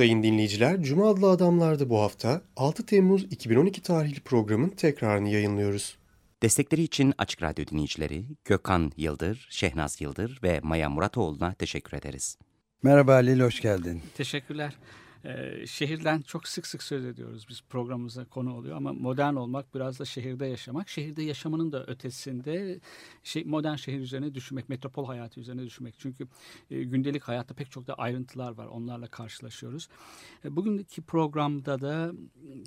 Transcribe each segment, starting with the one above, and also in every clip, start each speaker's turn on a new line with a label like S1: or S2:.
S1: Sayın dinleyiciler, Cuma adlı adamlarda bu hafta 6 Temmuz 2012 tarihli programın tekrarını yayınlıyoruz.
S2: Destekleri için Açık Radyo dinleyicileri Gökhan Yıldır, Şehnaz Yıldır ve Maya Muratoğlu'na teşekkür ederiz.
S3: Merhaba Halil, hoş geldin.
S4: Teşekkürler. Ee, şehirden çok sık sık söz ediyoruz biz programımıza konu oluyor ama modern olmak biraz da şehirde yaşamak. Şehirde yaşamanın da ötesinde şey, modern şehir üzerine düşünmek, metropol hayatı üzerine düşünmek. Çünkü e, gündelik hayatta pek çok da ayrıntılar var onlarla karşılaşıyoruz. E, bugünkü programda da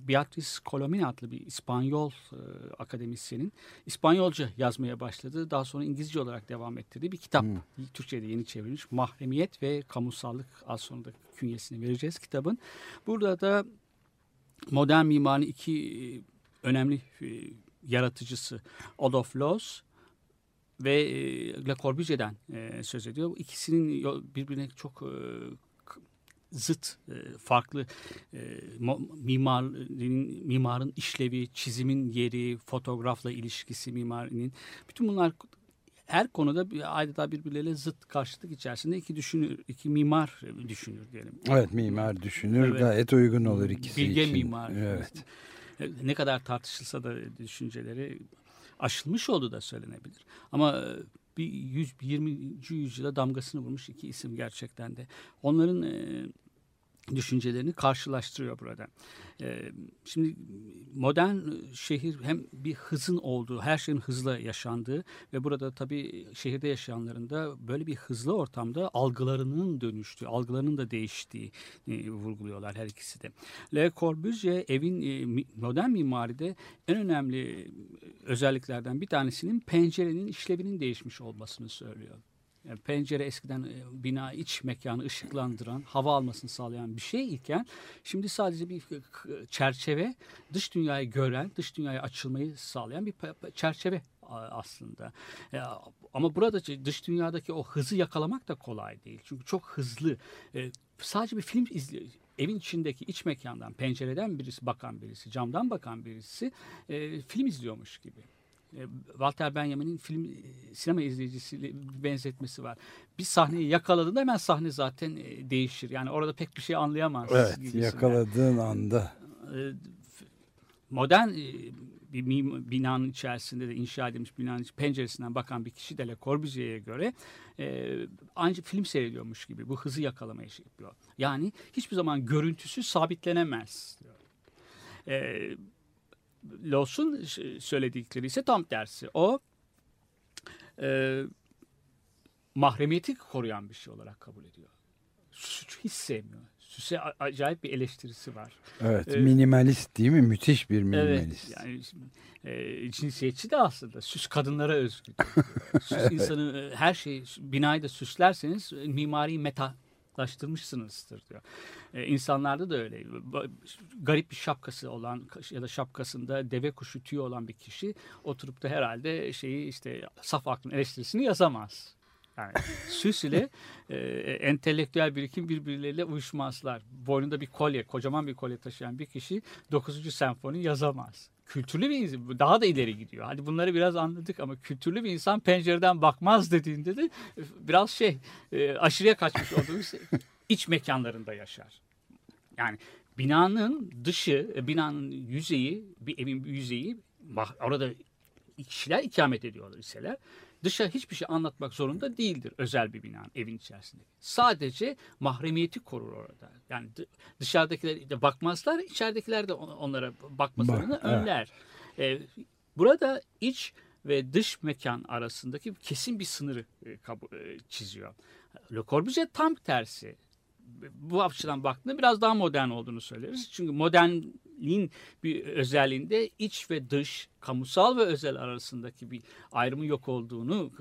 S4: Beatriz Colomina adlı bir İspanyol e, akademisyenin İspanyolca yazmaya başladığı daha sonra İngilizce olarak devam ettirdiği bir kitap. Türkçe'de yeni çevrilmiş. Mahremiyet ve Kamusallık az sonra da künyesini vereceğiz kitabın. Burada da modern mimarinin iki e, önemli e, yaratıcısı Adolf Loos ve e, Le Corbusier'den söz ediyor. İkisinin birbirine çok zıt, farklı mimarın, mimarın işlevi, çizimin yeri, fotoğrafla ilişkisi mimarinin. Bütün bunlar her konuda bir, adeta birbirleriyle zıt karşıtlık içerisinde iki düşünür, iki mimar düşünür diyelim.
S3: Evet, mimar düşünür,
S4: Evet.
S3: gayet uygun olur ikisi
S4: Bilge
S3: için.
S4: mimar.
S3: Evet.
S4: Ne kadar tartışılsa da düşünceleri aşılmış olduğu da söylenebilir. Ama e, bir 100, 20. yüzyıla damgasını vurmuş iki isim gerçekten de. Onların e, düşüncelerini karşılaştırıyor burada. E, şimdi modern şehir hem bir hızın olduğu, her şeyin hızla yaşandığı ve burada tabii şehirde yaşayanların da böyle bir hızlı ortamda algılarının dönüştüğü, algılarının da değiştiği e, vurguluyorlar her ikisi de. Le Corbusier evin e, modern mimaride en önemli e, özelliklerden bir tanesinin pencerenin işlevinin değişmiş olmasını söylüyor. Yani pencere eskiden e, bina iç mekanı ışıklandıran, hava almasını sağlayan bir şey iken şimdi sadece bir çerçeve dış dünyayı gören, dış dünyaya açılmayı sağlayan bir çerçeve aslında. E, Ama burada dış dünyadaki o hızı yakalamak da kolay değil. Çünkü çok hızlı. E, Sadece bir film izliyor. Evin içindeki iç mekandan, pencereden birisi bakan birisi, camdan bakan birisi e, film izliyormuş gibi. E, Walter Benjamin'in film e, sinema izleyicisiyle bir benzetmesi var. Bir sahneyi yakaladığında hemen sahne zaten e, değişir. Yani orada pek bir şey anlayamaz.
S3: Evet,
S4: gibisinden.
S3: yakaladığın anda.
S4: Modern bir binanın içerisinde de inşa edilmiş binanın penceresinden bakan bir kişi de Le Corbusier'e göre e, ancak film seyrediyormuş gibi bu hızı yakalamayı şey yapıyor. Yani hiçbir zaman görüntüsü sabitlenemez diyor. E, Ş- söyledikleri ise tam tersi. O e, mahremiyeti koruyan bir şey olarak kabul ediyor. Suçu hiç sevmiyor. Süse acayip bir eleştirisi var.
S3: Evet,
S4: Ee,
S3: minimalist değil mi? Müthiş bir minimalist.
S4: Evet, yani e, cinsiyetçi de aslında süs kadınlara özgü. süs insanı e, her şeyi binayı da süslerseniz e, mimari metalaştırmışsınızdır diyor. E, insanlarda da öyle. Garip bir şapkası olan ya da şapkasında deve kuşu tüyü olan bir kişi oturup da herhalde şeyi işte saf aklın eleştirisini yazamaz. Yani süs ile e, entelektüel birikim birbirleriyle uyuşmazlar. Boynunda bir kolye, kocaman bir kolye taşıyan bir kişi 9. senfoni yazamaz. Kültürlü bir insan, daha da ileri gidiyor. Hadi bunları biraz anladık ama kültürlü bir insan pencereden bakmaz dediğinde de biraz şey e, aşırıya kaçmış olduğumuz şey, iç mekanlarında yaşar. Yani binanın dışı, e, binanın yüzeyi, bir evin yüzeyi, orada kişiler ikamet ediyorlar iseler dışa hiçbir şey anlatmak zorunda değildir özel bir binanın evin içerisinde. Sadece mahremiyeti korur orada. Yani dı- dışarıdakiler de bakmazlar, içeridekiler de on- onlara bakmalarını
S3: Bak, evet.
S4: önler. Ee, burada iç ve dış mekan arasındaki kesin bir sınırı e, e, çiziyor. Le Corbusier tam tersi bu açıdan baktığında biraz daha modern olduğunu söyleriz. Çünkü modernliğin bir özelliğinde iç ve dış, kamusal ve özel arasındaki bir ayrımın yok olduğunu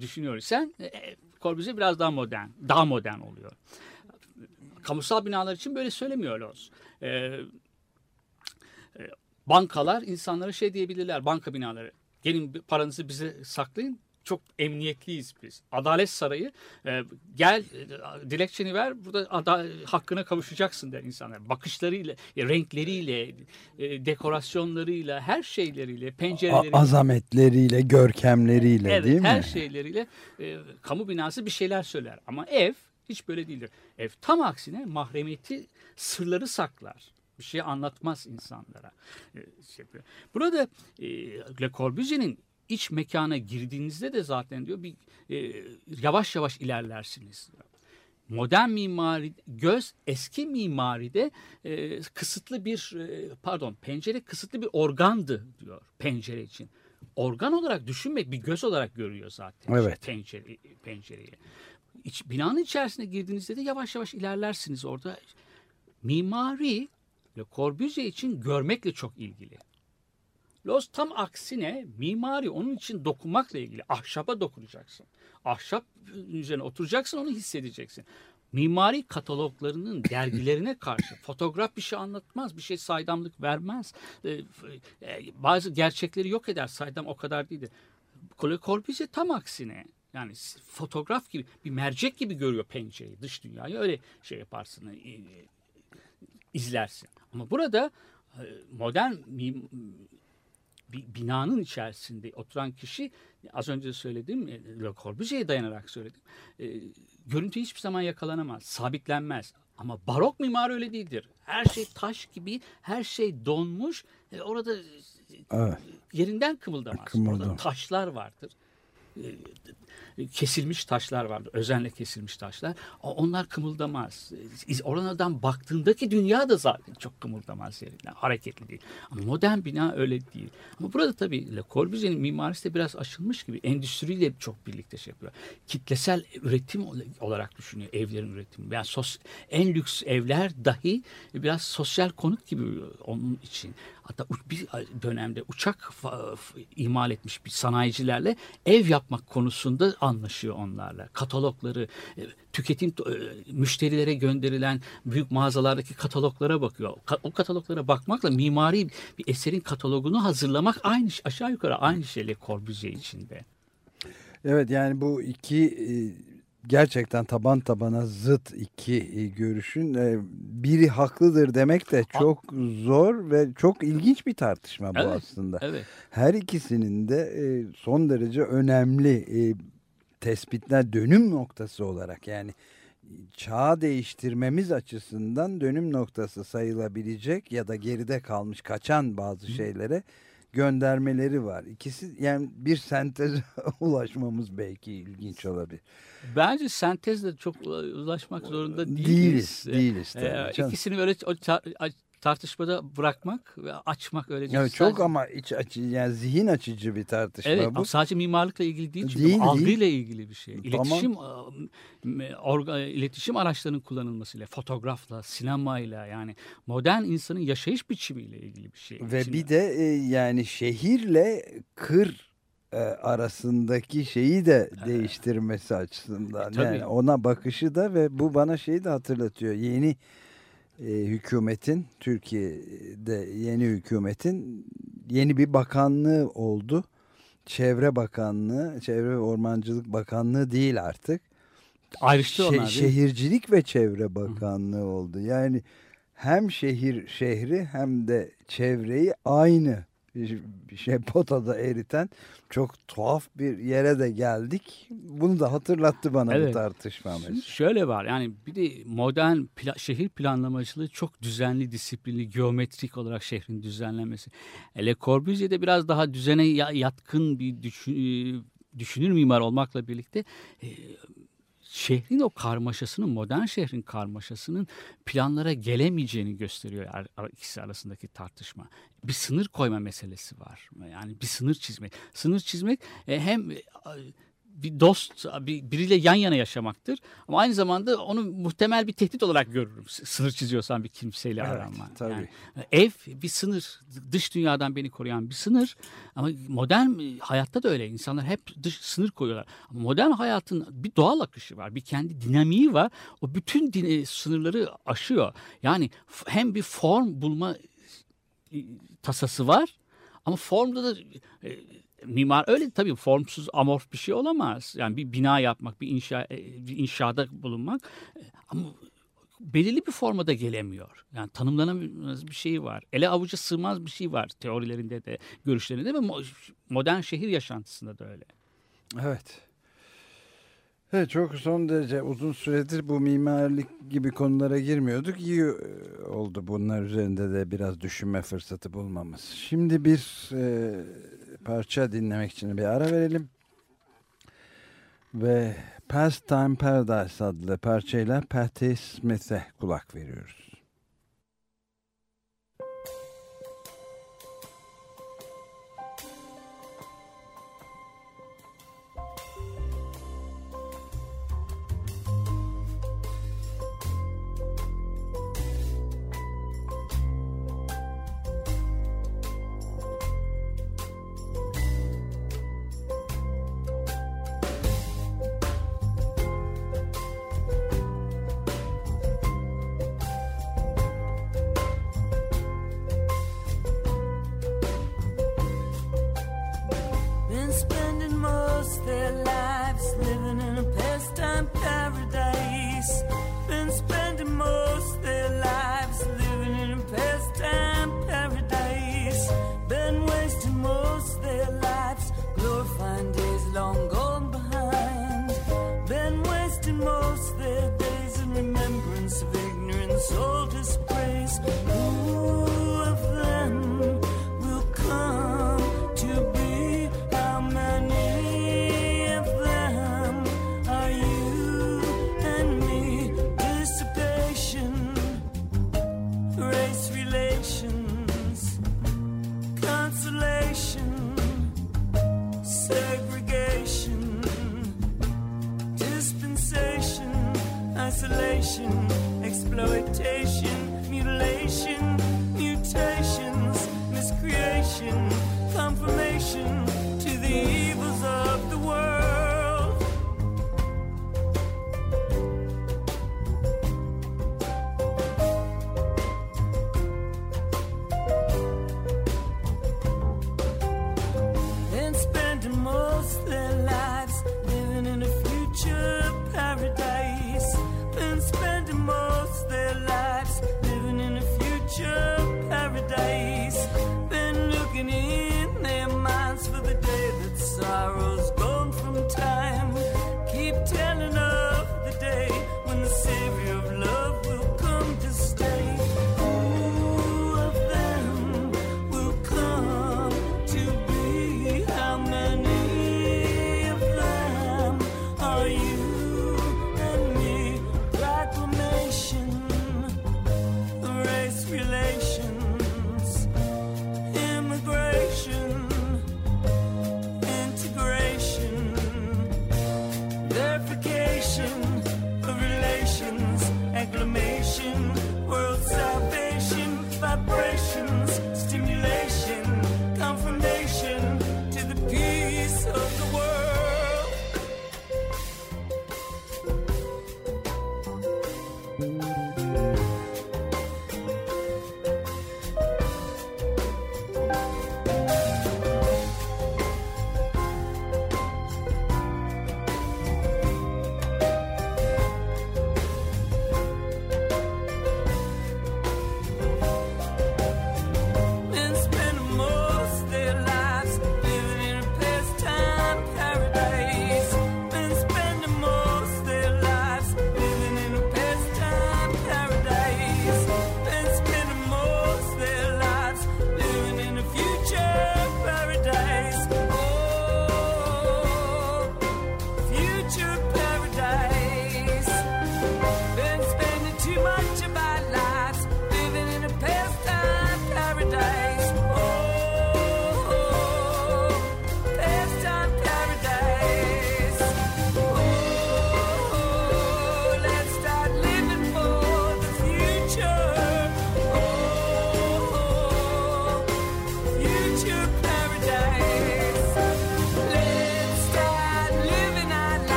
S4: düşünüyor isen e, Corbusier biraz daha modern, daha modern oluyor. kamusal binalar için böyle söylemiyoruz. E, e, bankalar insanlara şey diyebilirler banka binaları. Gelin paranızı bize saklayın çok emniyetliyiz biz. Adalet Sarayı e, gel e, dilekçeni ver burada ada, hakkına kavuşacaksın der insanlar. Bakışlarıyla, e, renkleriyle, e, dekorasyonlarıyla, her şeyleriyle, pencereleriyle.
S3: azametleriyle, görkemleriyle
S4: evet,
S3: değil mi?
S4: her şeyleriyle e, kamu binası bir şeyler söyler. Ama ev hiç böyle değildir. Ev tam aksine mahremiyeti, sırları saklar. Bir şey anlatmaz insanlara. E, şey. Burada e, Le Corbusier'in iç mekana girdiğinizde de zaten diyor bir e, yavaş yavaş ilerlersiniz diyor. Modern mimari göz eski mimaride e, kısıtlı bir e, pardon pencere kısıtlı bir organdı diyor pencere için. Organ olarak düşünmek bir göz olarak görüyor zaten
S3: Evet.
S4: pencere, pencereyi. İç, binanın içerisine girdiğinizde de yavaş yavaş ilerlersiniz orada. Mimari Le Corbusier için görmekle çok ilgili. Loz tam aksine mimari onun için dokunmakla ilgili. Ahşaba dokunacaksın. Ahşap üzerine oturacaksın onu hissedeceksin. Mimari kataloglarının dergilerine karşı fotoğraf bir şey anlatmaz, bir şey saydamlık vermez. Ee, e, bazı gerçekleri yok eder. Saydam o kadar değildir. Le Corbusier tam aksine yani fotoğraf gibi bir mercek gibi görüyor pencereyi, dış dünyayı öyle şey yaparsın, e, izlersin. Ama burada e, modern bir binanın içerisinde oturan kişi az önce söyledim e, Le Corbusier'e dayanarak söyledim. E, görüntü hiçbir zaman yakalanamaz, sabitlenmez. Ama barok mimar öyle değildir. Her şey taş gibi, her şey donmuş. E, orada
S3: Evet.
S4: yerinden kımıldamaz.
S3: Kımıldamaz.
S4: Orada taşlar vardır. E, kesilmiş taşlar vardır. Özenle kesilmiş taşlar. Onlar kımıldamaz. İz- Oradan baktığındaki dünya da zaten çok kımıldamaz yerinden. Hareketli değil. Ama modern bina öyle değil. Ama burada tabii Le Corbusier'in mimarisi de biraz aşılmış gibi. Endüstriyle çok birlikte şey yapıyor. Kitlesel üretim ol- olarak düşünüyor evlerin üretimi. Yani sos, en lüks evler dahi biraz sosyal konut gibi onun için. Hatta bir dönemde uçak imal etmiş bir sanayicilerle ev yapmak konusunda anlaşıyor onlarla. Katalogları, e, tüketim e, müşterilere gönderilen büyük mağazalardaki kataloglara bakıyor. O kataloglara bakmakla mimari bir eserin katalogunu hazırlamak aynı aşağı yukarı aynı şey Le Corbusier içinde.
S3: Evet yani bu iki e, gerçekten taban tabana zıt iki e, görüşün e, biri haklıdır demek de çok zor ve çok ilginç bir tartışma bu
S4: Evet,
S3: aslında.
S4: Evet.
S3: Her ikisinin de e, son derece önemli tespitler dönüm noktası olarak yani çağ değiştirmemiz açısından dönüm noktası sayılabilecek ya da geride kalmış kaçan bazı şeylere göndermeleri var. İkisi yani bir senteze ulaşmamız belki ilginç olabilir.
S4: Bence sentezle çok ulaşmak zorunda değiliz.
S3: Değiliz, değiliz
S4: Ee,
S3: tabii
S4: ikisini böyle tartışmada bırakmak ve açmak öyle
S3: Evet, çok
S4: Sadece-
S3: ama iç açı yani zihin açıcı bir tartışma
S4: Evet
S3: bu.
S4: sadece mimarlıkla ilgili değil çünkü
S3: Değil,
S4: algıyla
S3: değil.
S4: ilgili bir şey.
S3: Tamam.
S4: İletişim e, orga, iletişim araçlarının kullanılmasıyla, fotoğrafla, sinemayla yani modern insanın yaşayış biçimiyle ilgili bir şey.
S3: Ve
S4: Şimdi-
S3: bir de e, yani şehirle kır e, arasındaki şeyi de değiştirmesi açısından.
S4: tabii.
S3: Yani ona bakışı da ve bu bana şeyi de hatırlatıyor. Yeni e, hükümetin Türkiye'de yeni hükümetin yeni bir bakanlığı oldu. Çevre Bakanlığı, Çevre ve Ormancılık Bakanlığı değil artık.
S4: ayrıştı
S3: Şe-
S4: onlar. mi?
S3: Şehircilik ve Çevre Bakanlığı oldu. Yani hem şehir şehri hem de çevreyi aynı şey potada eriten çok tuhaf bir yere de geldik. Bunu da hatırlattı bana bu
S4: Evet.
S3: tartışma
S4: Şimdi şöyle var yani bir de modern pla- şehir planlamacılığı çok düzenli, disiplinli, geometrik olarak şehrin düzenlenmesi. Le Corbusier'de biraz daha düzene ya- yatkın bir düşün- düşünür mimar olmakla birlikte şehrin o karmaşasının, modern şehrin karmaşasının planlara gelemeyeceğini gösteriyor ikisi arasındaki tartışma. Bir sınır koyma meselesi var. Yani bir sınır çizmek. Sınır çizmek e, hem e, bir dost, bir, biriyle yan yana yaşamaktır. Ama aynı zamanda onu muhtemel bir tehdit olarak görürüm. Sınır çiziyorsan bir kimseyle
S5: Evet,
S4: aranma.
S5: tabii.
S4: Yani, ev bir sınır, dış dünyadan beni koruyan bir sınır. Ama modern hayatta da öyle. İnsanlar hep dış sınır koyuyorlar. Ama modern hayatın bir doğal akışı var, bir kendi dinamiği var. O bütün din- e, sınırları aşıyor. Yani hem bir form bulma e, tasası var ama formda da e, mimar öyle tabii formsuz amorf bir şey olamaz. Yani bir bina yapmak, bir inşa e, bir inşaada bulunmak e, ama belirli bir formada gelemiyor. Yani tanımlanamaz bir şey var. Ele avuca sığmaz bir şey var teorilerinde de, görüşlerinde ve mo- modern şehir yaşantısında da öyle.
S5: Evet. Evet çok son derece uzun süredir bu mimarlık gibi konulara girmiyorduk. İyi e, oldu bunlar üzerinde de biraz düşünme fırsatı bulmamız. Şimdi bir e, parça dinlemek için bir ara verelim. Ve Pastime Paradise adlı parçayla Patti Smith'e kulak veriyoruz.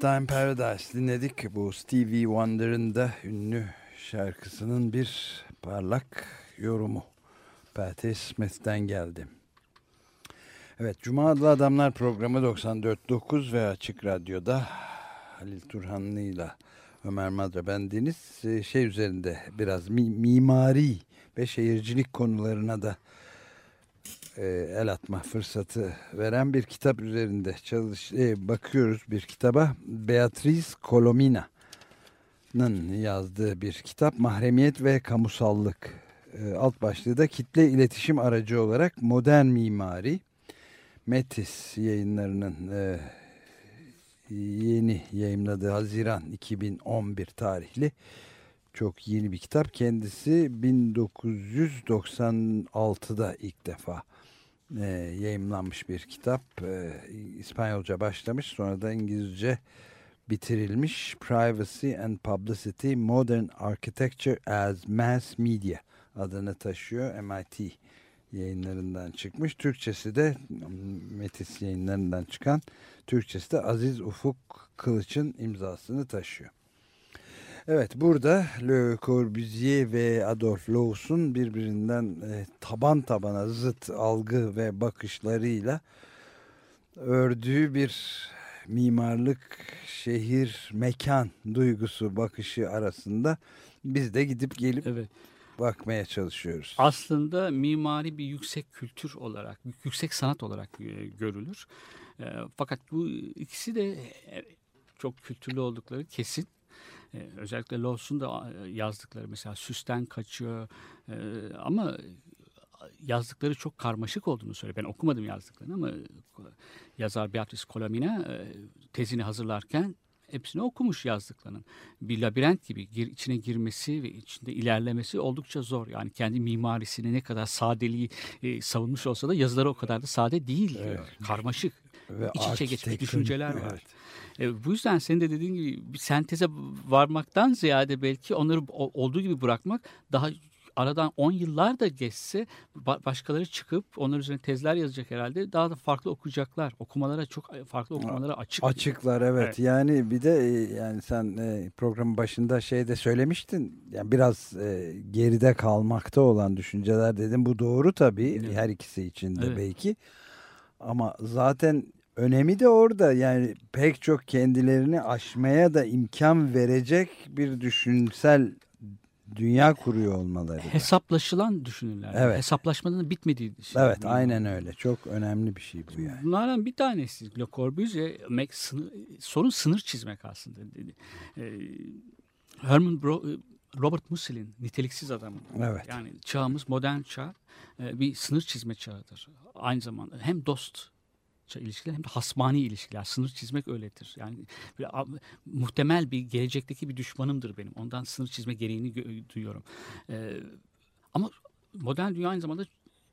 S6: Pastime Paradise
S3: dinledik. Bu Stevie Wonder'ın da ünlü şarkısının bir parlak yorumu. Patti Smith'ten geldi. Evet, Cuma Adlı Adamlar programı 94.9 ve Açık Radyo'da Halil Turhanlı ile Ömer Madra bendeniz e, şey üzerinde biraz mimari ve şehircilik konularına da e, el atma fırsatı veren bir kitap üzerinde çalış e, bakıyoruz bir kitaba Beatrice Colomina'nın yazdığı bir kitap Mahremiyet ve Kamusallık e, alt başlığı da kitle iletişim aracı olarak modern mimari Metis yayınlarının e, yeni yayınladığı Haziran 2011 tarihli çok yeni bir kitap. Kendisi 1996'da ilk defa e, yayımlanmış bir kitap. E, İspanyolca başlamış sonra da İngilizce bitirilmiş. Privacy and Publicity Modern Architecture as Mass Media adını taşıyor. MIT yayınlarından çıkmış. Türkçesi de Metis yayınlarından çıkan Türkçesi de Aziz Ufuk Kılıç'ın imzasını taşıyor. Evet burada Le Corbusier ve Adolf Loos'un birbirinden e, taban tabana zıt algı ve bakışlarıyla ördüğü bir mimarlık, şehir, mekan duygusu bakışı arasında biz de gidip gelip evet. bakmaya çalışıyoruz.
S4: Aslında mimari bir yüksek kültür olarak, yüksek sanat olarak e, görülür. E, fakat bu ikisi de e, çok kültürlü oldukları kesin. Özellikle Lawson da yazdıkları mesela süsten kaçıyor ama yazdıkları çok karmaşık olduğunu söylüyor. Ben okumadım yazdıklarını ama yazar Beatrice Colomina tezini hazırlarken hepsini okumuş yazdıklarının. Bir labirent gibi gir, içine girmesi ve içinde ilerlemesi oldukça zor. Yani kendi mimarisini ne kadar sadeliği e, savunmuş olsa da yazıları o kadar da sade değil. Evet. Karmaşık. Ve iç içe geçmiş düşünceler var. Evet. E, bu yüzden senin de dediğin gibi bir senteze varmaktan ziyade belki onları olduğu gibi bırakmak daha aradan 10 yıllar da geçse başkaları çıkıp onlar üzerine tezler yazacak herhalde. Daha da farklı okuyacaklar. Okumalara çok farklı okumalara açık.
S3: Açıklar evet. evet. Yani bir de e, yani sen e, programın başında şeyde söylemiştin. Yani biraz e, geride kalmakta olan düşünceler dedim. Bu doğru tabii. Evet. Her ikisi için de evet. belki. Ama zaten önemi de orada. Yani pek çok kendilerini aşmaya da imkan verecek bir düşünsel dünya kuruyor olmaları.
S4: Hesaplaşılan düşünürler. Evet. Hesaplaşmanın bitmediği
S3: şey. Evet aynen öyle. Çok önemli bir şey bu yani.
S4: Bunlardan bir tanesi Le Corbusier sınır, sorun sınır çizmek aslında. Ee, Herman Bro, Robert Musil'in niteliksiz adamı. Evet. Yani çağımız modern çağ e, bir sınır çizme çağıdır. Aynı zamanda hem dost ilişkiler hem de hasmani ilişkiler. Sınır çizmek öyledir. Yani böyle, muhtemel bir gelecekteki bir düşmanımdır benim. Ondan sınır çizme gereğini duyuyorum. Ee, ama modern dünya aynı zamanda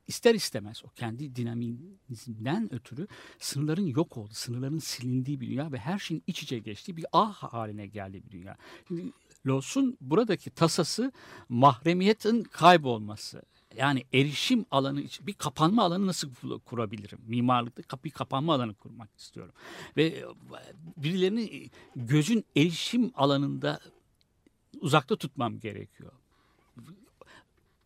S4: ister istemez o kendi dinamizmden ötürü sınırların yok olduğu, sınırların silindiği bir dünya ve her şeyin iç içe geçtiği bir ah haline geldiği bir dünya. Şimdi Los'un buradaki tasası mahremiyetin kaybolması yani erişim alanı için bir kapanma alanı nasıl kurabilirim? Mimarlıkta bir kapanma alanı kurmak istiyorum. Ve e, birilerini gözün erişim alanında uzakta tutmam gerekiyor.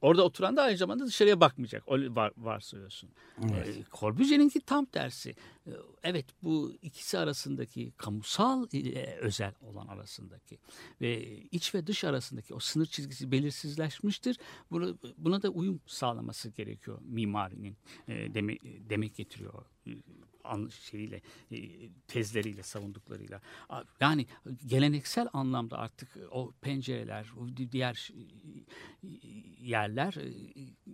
S4: Orada oturan da aynı zamanda dışarıya bakmayacak. O var, varsayıyorsun. Evet. E, Corbusier'inki tam tersi. E, evet bu ikisi arasındaki kamusal ile özel olan arasındaki ve iç ve dış arasındaki o sınır çizgisi belirsizleşmiştir. Buna, buna da uyum sağlaması gerekiyor mimarinin e, deme, demek getiriyor şeyiyle e, tezleriyle savunduklarıyla yani geleneksel anlamda artık o pencereler diğer yerler e,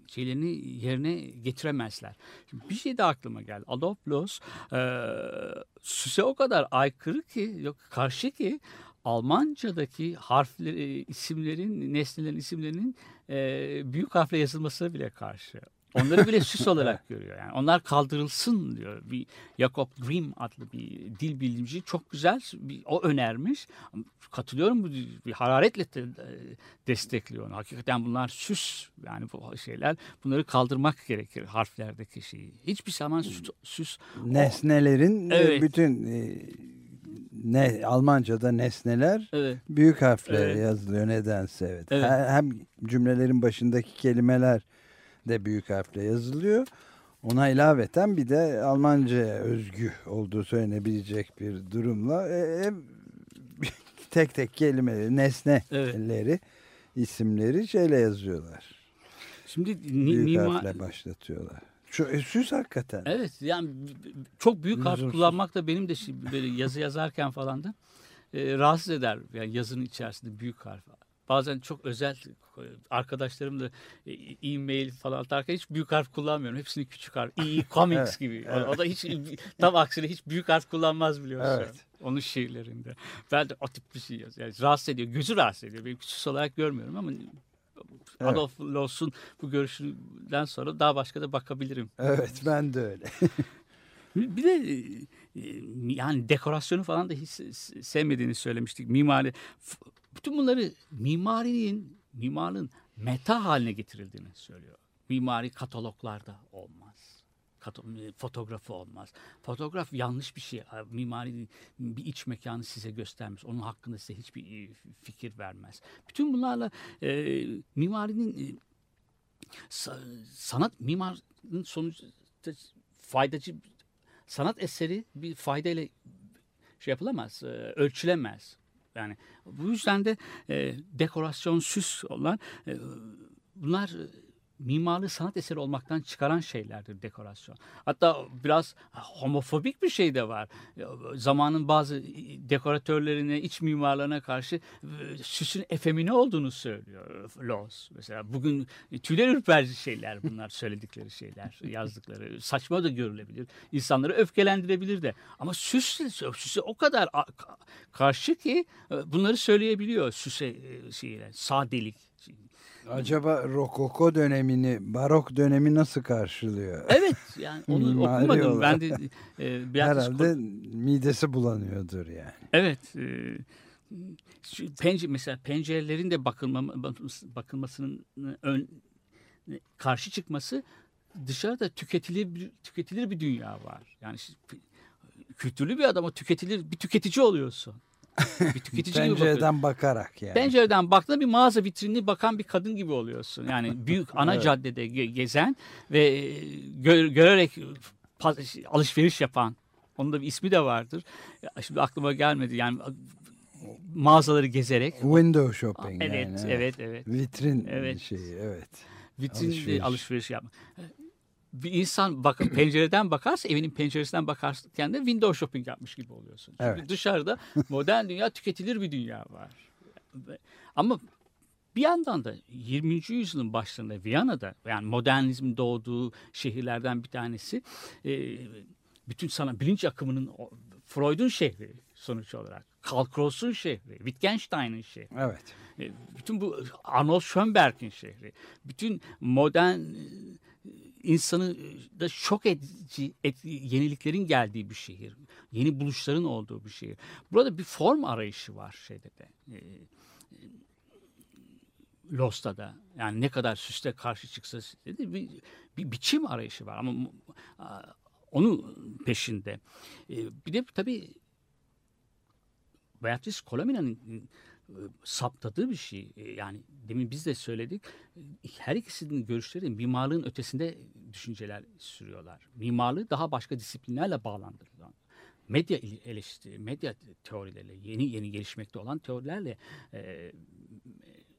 S4: şeylerini yerine getiremezler. Bir şey de aklıma geldi. Adolf Loos e, süse o kadar aykırı ki yok karşı ki Almanca'daki harfleri, isimlerin, nesnelerin isimlerinin e, büyük harfle yazılmasına bile karşı. Onları bile süs olarak görüyor. Yani onlar kaldırılsın diyor. Bir Jacob Grimm adlı bir dil bilimci çok güzel bir, o önermiş. Katılıyorum bu bir hararetle de, destekliyor onu. Hakikaten bunlar süs yani bu şeyler. Bunları kaldırmak gerekir harflerdeki şeyi. Hiçbir zaman süs, süs
S3: nesnelerin e, evet. bütün e, ne Almanca'da nesneler
S4: Evet.
S3: büyük harfle
S4: Evet.
S3: yazılıyor nedense evet.
S4: Evet.
S3: He- Hem cümlelerin başındaki kelimeler de büyük harfle yazılıyor. Ona ilaveten bir de Almanca'ya özgü olduğu söylenebilecek bir durumla e, e, tek tek kelimeleri, nesneleri, isimleri şeyle yazıyorlar.
S4: Şimdi
S3: Büyük
S4: mimar-
S3: harfle başlatıyorlar. Şu e, süs hakikaten.
S4: Evet yani çok büyük harf kullanmak da benim de şi- böyle yazı yazarken falan da e, rahatsız eder. Yani yazının içerisinde büyük harf. Bazen çok özel arkadaşlarım da e, e-mail falan atarken hiç büyük harf kullanmıyorum. Hepsini küçük harf. E comics
S3: Evet,
S4: gibi. O- O da hiç tam aksine hiç büyük harf kullanmaz biliyorsun.
S3: Evet.
S4: Onun şiirlerinde. Ben de o tip bir şey yazıyorum. Yani rahatsız ediyor. Gözü rahatsız ediyor. Benim küçük olarak görmüyorum ama
S3: Evet.
S4: Adolf Loss'un bu görüşünden sonra daha başka da bakabilirim.
S3: Evet ben de öyle.
S4: Bir de e, e, yani dekorasyonu falan da hiç se- sevmediğini söylemiştik. Mimari. Bütün bunları mimarinin, mimarlığın meta haline getirildiğini söylüyor. Mimari kataloglarda olmaz. Kato- fotoğrafı olmaz. Fotoğraf yanlış bir şey. Mimari bir iç mekanı size göstermez. Onun hakkında size hiçbir e, fikir vermez. Bütün bunlarla e, mimarinin e, sa- sanat mimarın sonuçta faydacı sanat eseri bir faydayla şey yapılamaz, e, ölçülemez. Yani bu yüzden de e, dekorasyon, süs olan e, bunlar mimarlığı sanat eseri olmaktan çıkaran şeylerdir dekorasyon. Hatta biraz homofobik bir şey de var. Zamanın bazı dekoratörlerine, iç mimarlarına karşı süsün efemine olduğunu söylüyor Loz. Mesela bugün tüyler ürperici şeyler bunlar söyledikleri şeyler, yazdıkları. Saçma da görülebilir. İnsanları öfkelendirebilir de. Ama süs, süse o kadar karşı ki e, bunları söyleyebiliyor süse e, şeyler, sadelik.
S3: Acaba Rokoko dönemini, Barok dönemi nasıl karşılıyor?
S4: Evet yani onu
S3: Mimari
S4: okumadım. Ben de
S3: olarak.
S4: e, Beatrice
S3: Herhalde midesi bulanıyordur yani.
S4: Evet. E, şu pencere, mesela pencerelerin de bakılma, bakılmasının ön, karşı çıkması dışarıda tüketilir tüketilir bir dünya var. Yani kültürlü bir adama tüketilir bir tüketici oluyorsun. Bir tüketici gibi.
S3: Pencereden bakarak yani.
S4: Pencereden baktığında bir mağaza vitrinini bakan bir kadın gibi oluyorsun. Yani büyük ana
S3: Evet.
S4: caddede ge- gezen ve e, gö- görerek alışveriş yapan. Onun da bir ismi de vardır. Şimdi aklıma gelmedi. Yani mağazaları gezerek.
S3: Window shopping
S4: Evet,
S3: yani.
S4: evet, evet.
S3: Vitrin
S4: Evet.
S3: şeyi evet.
S4: Vitrinde
S3: Alışveriş.
S4: alışveriş, yapmak. Bir insan bak pencereden bakarsa evinin penceresinden bakarken de window shopping yapmış gibi oluyorsun. Çünkü
S3: Evet.
S4: dışarıda modern dünya tüketilir bir dünya var. Ama bir yandan da 20. yüzyılın başlarında Viyana'da yani modernizmin doğduğu şehirlerden bir tanesi e, bütün sana bilinç akımının Freud'un şehri sonuç olarak. Karl Kraus'un şehri, Wittgenstein'in şehri.
S3: Evet.
S4: E, Bütün bu Arnold Schönberg'in şehri. Bütün modern insanı e, da şok edici et- yeniliklerin geldiği bir şehir. Yeni buluşların olduğu bir şehir. Burada bir form arayışı var şeyde de. E, e, Lost'ta da. Yani ne kadar süste karşı çıksa dedi, bir, bir biçim arayışı var ama a, onun peşinde. E, bir de tabii Beatrice Colomina'nın saptadığı bir şey. E, Yani demin biz de söyledik. Her ikisinin görüşleri mimarlığın ötesinde düşünceler sürüyorlar. Mimarlığı daha başka disiplinlerle bağlandırıyorlar. Medya eleştiri, medya teorileriyle, yeni yeni gelişmekte olan teorilerle e,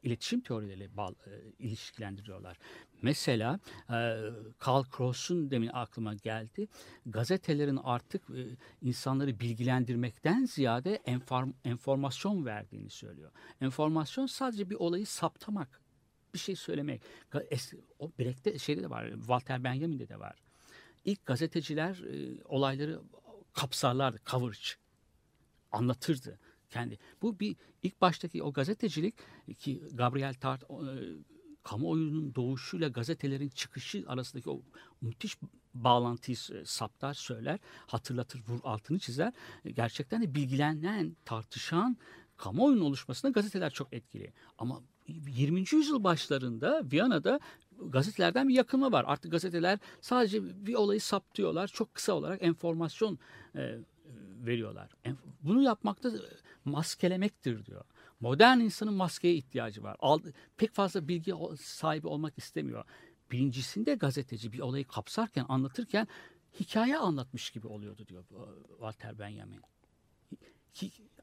S4: iletişim teorileriyle bağ, e, ilişkilendiriyorlar. Mesela e, Karl Kraus'un demin aklıma geldi. Gazetelerin artık e, insanları bilgilendirmekten ziyade enform, enformasyon verdiğini söylüyor. Enformasyon sadece bir olayı saptamak, bir şey söylemek. O Brecht'te şeyde de var, Walter Benjamin'de de var. İlk gazeteciler e, olayları kapsarlardı, coverage anlatırdı kendi. Bu bir ilk baştaki o gazetecilik ki Gabriel Tart e, kamuoyunun doğuşuyla gazetelerin çıkışı arasındaki o müthiş bağlantıyı saptar, söyler, hatırlatır, vur altını çizer. E, Gerçekten de bilgilenen, tartışan kamuoyunun oluşmasına gazeteler çok etkili. Ama 20. yüzyıl başlarında Viyana'da gazetelerden bir yakınma var. Artık gazeteler sadece bir olayı saptıyorlar. Çok kısa olarak enformasyon e, veriyorlar. En- bunu yapmakta e, maskelemektir diyor. Modern insanın maskeye ihtiyacı var. Pek fazla bilgi sahibi olmak istemiyor. Birincisinde gazeteci bir olayı kapsarken, anlatırken hikaye anlatmış gibi oluyordu diyor Walter Benjamin.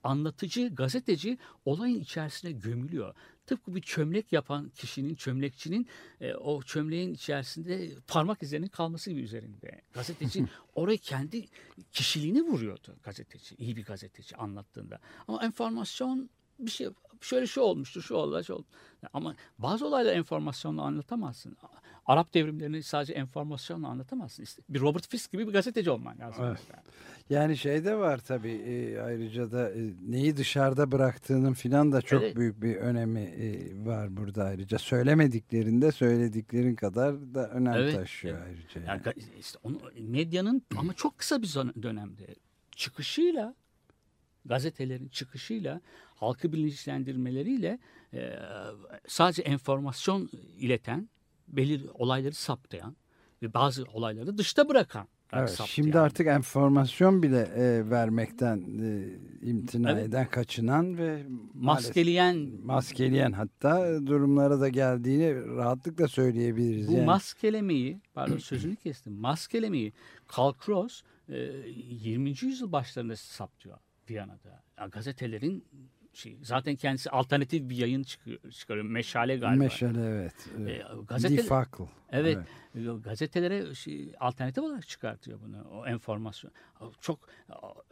S4: Anlatıcı, gazeteci olayın içerisine gömülüyor. Tıpkı bir çömlek yapan kişinin, çömlekçinin e, o çömleğin içerisinde parmak izlerinin kalması gibi üzerinde. Gazeteci oraya kendi kişiliğini vuruyordu gazeteci, iyi bir gazeteci anlattığında. Ama enformasyon bir şey şöyle şu olmuştu, şu oldu, şu oldu. Ama bazı olayları enformasyonla anlatamazsın. Arap devrimlerini sadece enformasyonla anlatamazsın. İşte bir Robert Fisk gibi bir gazeteci olman lazım.
S3: Evet. Yani şey de var tabii e, ayrıca da e, neyi dışarıda bıraktığının filan da çok evet. büyük bir önemi e, var burada ayrıca. Söylemediklerinde söylediklerin kadar da önem evet. taşıyor evet. ayrıca.
S4: Yani. Yani işte onu, medyanın ama çok kısa bir dönemde çıkışıyla gazetelerin çıkışıyla halkı bilinçlendirmeleriyle e, sadece enformasyon ileten belir olayları saptayan ve bazı olayları dışta bırakan
S3: Evet, şimdi artık enformasyon bile e, vermekten e, imtina evet. eden, kaçınan ve
S4: maskeleyen
S3: maskeleyen hatta durumlara da geldiğini rahatlıkla söyleyebiliriz.
S4: Bu yani. maskelemeyi, pardon sözünü kestim. Maskelemeyi Karl Kraus e, 20. yüzyıl başlarında saptıyor Viyana'da. Ya, gazetelerin şey. Zaten kendisi alternatif bir yayın çıkıyor, çıkarıyor. Meşale galiba.
S3: Meşale evet.
S4: E, gazete, Defakl. Evet, evet. Gazetelere şey, alternatif olarak çıkartıyor bunu. O enformasyon. Çok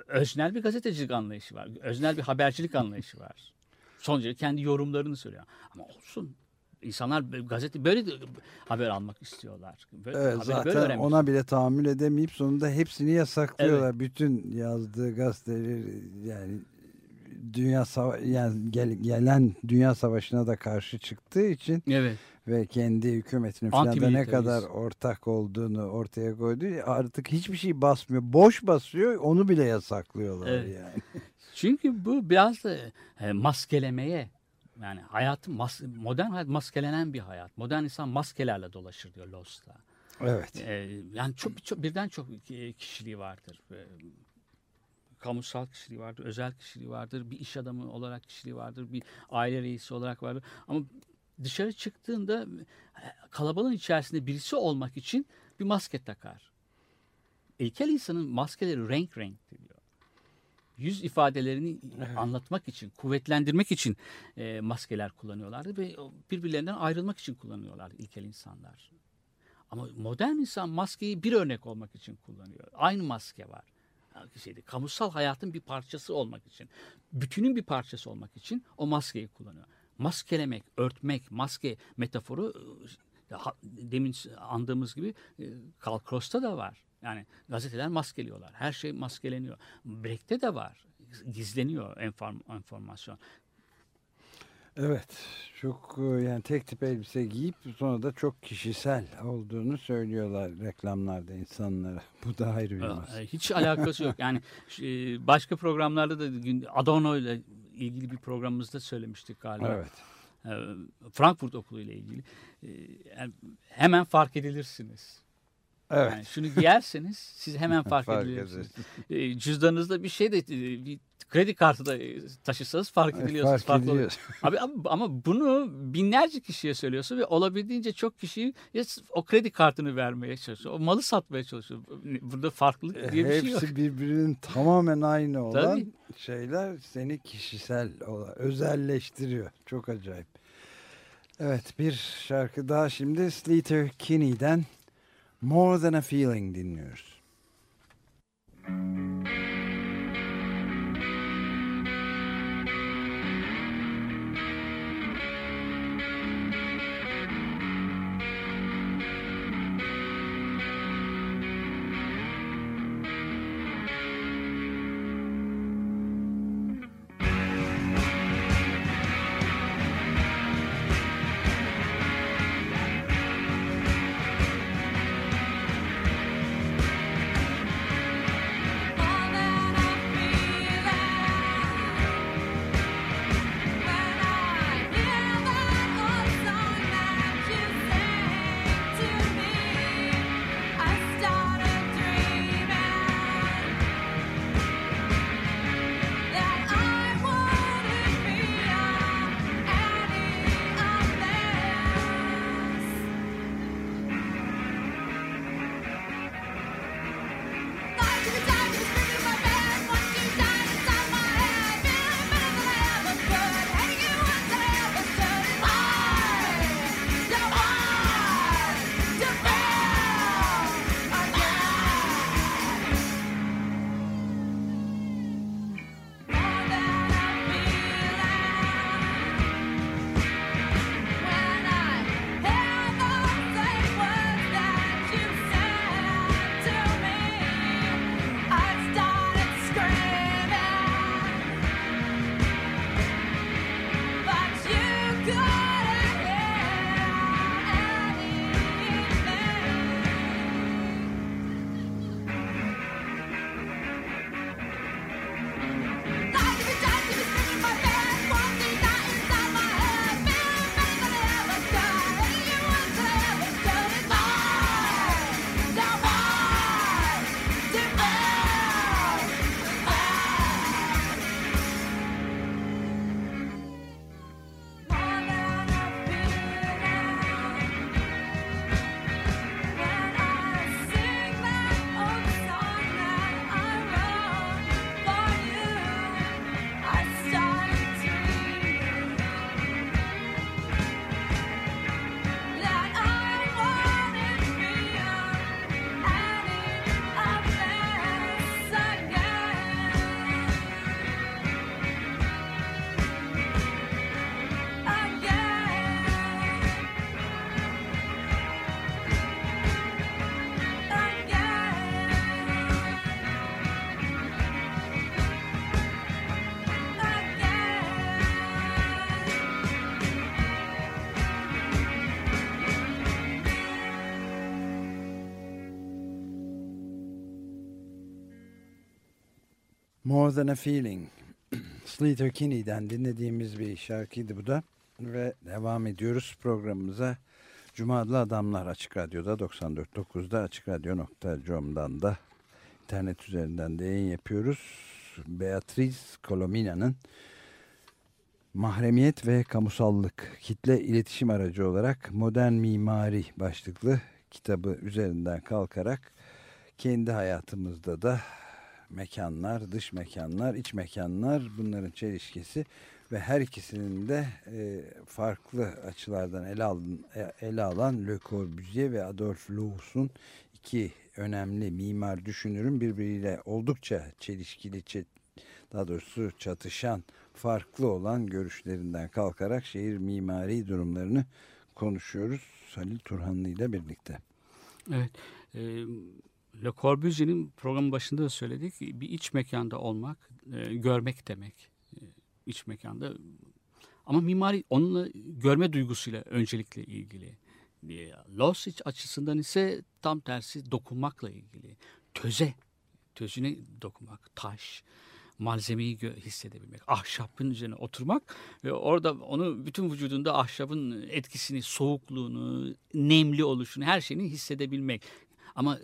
S4: öznel bir gazetecilik anlayışı var. Öznel bir habercilik anlayışı var. Sonuçta kendi yorumlarını söylüyor. Ama olsun. İnsanlar gazete böyle haber almak istiyorlar. Böyle,
S3: evet, zaten böyle ona bile tahammül edemeyip sonunda hepsini yasaklıyorlar. Evet. Bütün yazdığı gazeteleri yani dünya sava yani gel gelen dünya savaşına da karşı çıktığı için
S4: evet.
S3: ve kendi hükümetinin falan da ne kadar ortak olduğunu ortaya koydu artık hiçbir şey basmıyor. Boş basıyor onu bile yasaklıyorlar evet. yani.
S4: Çünkü bu biraz da e, maskelemeye yani hayatın mas modern hayat maskelenen bir hayat. Modern insan maskelerle dolaşır diyor Lost'ta.
S3: Evet.
S4: Ee, yani çok, çok birden çok kişiliği vardır kamusal kişiliği vardır, özel kişiliği vardır, bir iş adamı olarak kişiliği vardır, bir aile reisi olarak vardır. Ama dışarı çıktığında kalabalığın içerisinde birisi olmak için bir maske takar. İlkel insanın maskeleri renk renk diyor. Yüz ifadelerini evet. anlatmak için, kuvvetlendirmek için e, maskeler kullanıyorlardı ve birbirlerinden ayrılmak için kullanıyorlardı ilkel insanlar. Ama modern insan maskeyi bir örnek olmak için kullanıyor. Aynı maske var şeydi, kamusal hayatın bir parçası olmak için, bütünün bir parçası olmak için o maskeyi kullanıyor. Maskelemek, örtmek, maske metaforu e, demin andığımız gibi e, Karl Kroos'ta da var. Yani gazeteler maskeliyorlar. Her şey maskeleniyor. Brecht'te de var. Gizleniyor enform, enformasyon.
S3: Evet, çok e, yani tek tip elbise giyip sonra da çok kişisel olduğunu söylüyorlar reklamlarda insanlara. Bu da ayrı bir mesele.
S4: Hiç alakası yok. Yani e, başka programlarda da Adorno ile ilgili bir programımızda söylemiştik galiba.
S3: Evet.
S4: E, Frankfurt Okulu ile ilgili. Hemen fark edilirsiniz.
S3: Evet. Yani
S4: şunu giyerseniz siz hemen fark, fark ediliyorsunuz. Cüzdanınızda bir şey de bir kredi kartı da e, taşısanız fark ediliyorsunuz.
S3: Fark ediyor.
S4: Abi, ama bunu binlerce kişiye söylüyorsun ve olabildiğince çok kişiyi o kredi kartını vermeye çalışıyor. O malı satmaya çalışıyor. Burada farklılık diye bir
S3: Hepsi
S4: şey yok.
S3: Hepsi birbirinin tamamen aynı olan Tabii. şeyler seni kişisel, özelleştiriyor. Çok acayip. Evet bir şarkı daha şimdi Sleater Kinney'den More Than A Feeling dinliyoruz. Müzik More Than A Feeling. Sleater Kinney'den dinlediğimiz bir şarkıydı bu da. Ve devam ediyoruz programımıza. Cuma adamlar Açık Radyo'da 94.9'da açıkradyo.com'dan da internet üzerinden de yayın yapıyoruz. Beatriz Colomina'nın Mahremiyet ve Kamusallık kitle iletişim aracı olarak Modern Mimari başlıklı kitabı üzerinden kalkarak kendi hayatımızda da mekanlar, dış mekanlar, iç mekanlar bunların çelişkisi ve her ikisinin de e, farklı açılardan ele, alın, e, ele alan Le Corbusier ve Adolf Loos'un iki önemli mimar düşünürün birbiriyle oldukça çelişkili, daha doğrusu çatışan, farklı olan görüşlerinden kalkarak şehir mimari durumlarını konuşuyoruz. Halil Turhanlı ile birlikte.
S4: Evet. E, Le Corbusier'in programın başında da söyledik. Bir iç mekanda olmak, e, görmek demek. E, iç mekanda. Ama mimari onunla görme duygusuyla öncelikle ilgili. E, Loss açısından ise tam tersi dokunmakla ilgili. Töze, tözüne dokunmak, taş, malzemeyi hissedebilmek, ahşabın üzerine oturmak ve orada onu bütün vücudunda ahşabın etkisini, soğukluğunu, nemli oluşunu, her şeyini hissedebilmek. Ama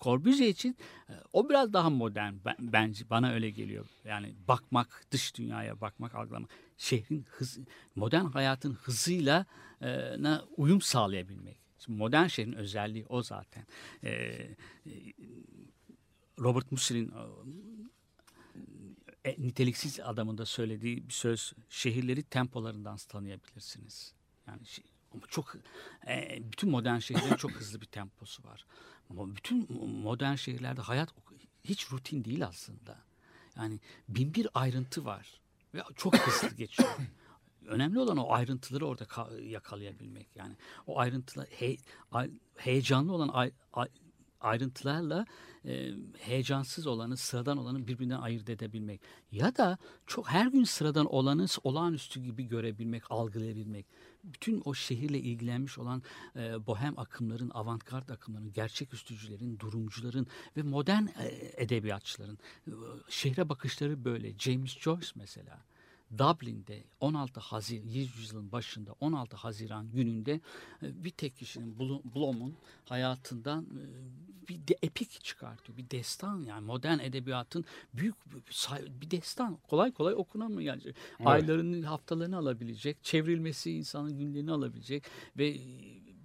S4: Corbusier için e, o biraz daha modern bence bana öyle geliyor. Yani bakmak, dış dünyaya bakmak, algılamak. Şehrin hız, modern hayatın hızıyla e, uyum sağlayabilmek. Şimdi modern şehrin özelliği o zaten. E, e Robert Musil'in e, niteliksiz adamında söylediği bir söz şehirleri tempolarından tanıyabilirsiniz. Yani şey, çok e, bütün modern şehirlerin çok hızlı bir temposu var. Bütün modern şehirlerde hayat hiç rutin değil aslında. Yani bin bir ayrıntı var ve çok hızlı geçiyor. Önemli olan o ayrıntıları orada yakalayabilmek. Yani o ayrıntılar he, heyecanlı olan ay, ay, ayrıntılarla e, heyecansız olanı, sıradan olanı birbirinden ayırt edebilmek. Ya da çok her gün sıradan olanı olağanüstü gibi görebilmek, algılayabilmek. Bütün o şehirle ilgilenmiş olan e, bohem akımların, avantgard akımların, gerçek üstücülerin, durumcuların ve modern e, edebiyatçıların e, şehre bakışları böyle. James Joyce mesela. Dublin'de 16 Haziran yüzyılın başında 16 Haziran gününde e, bir tek kişinin Blom'un hayatından e, bir de epik çıkartıyor. Bir destan yani modern edebiyatın büyük bir destan. Kolay kolay okunamıyor yani. Evet. Aylarını, haftalarını alabilecek, çevrilmesi insanın günlerini alabilecek ve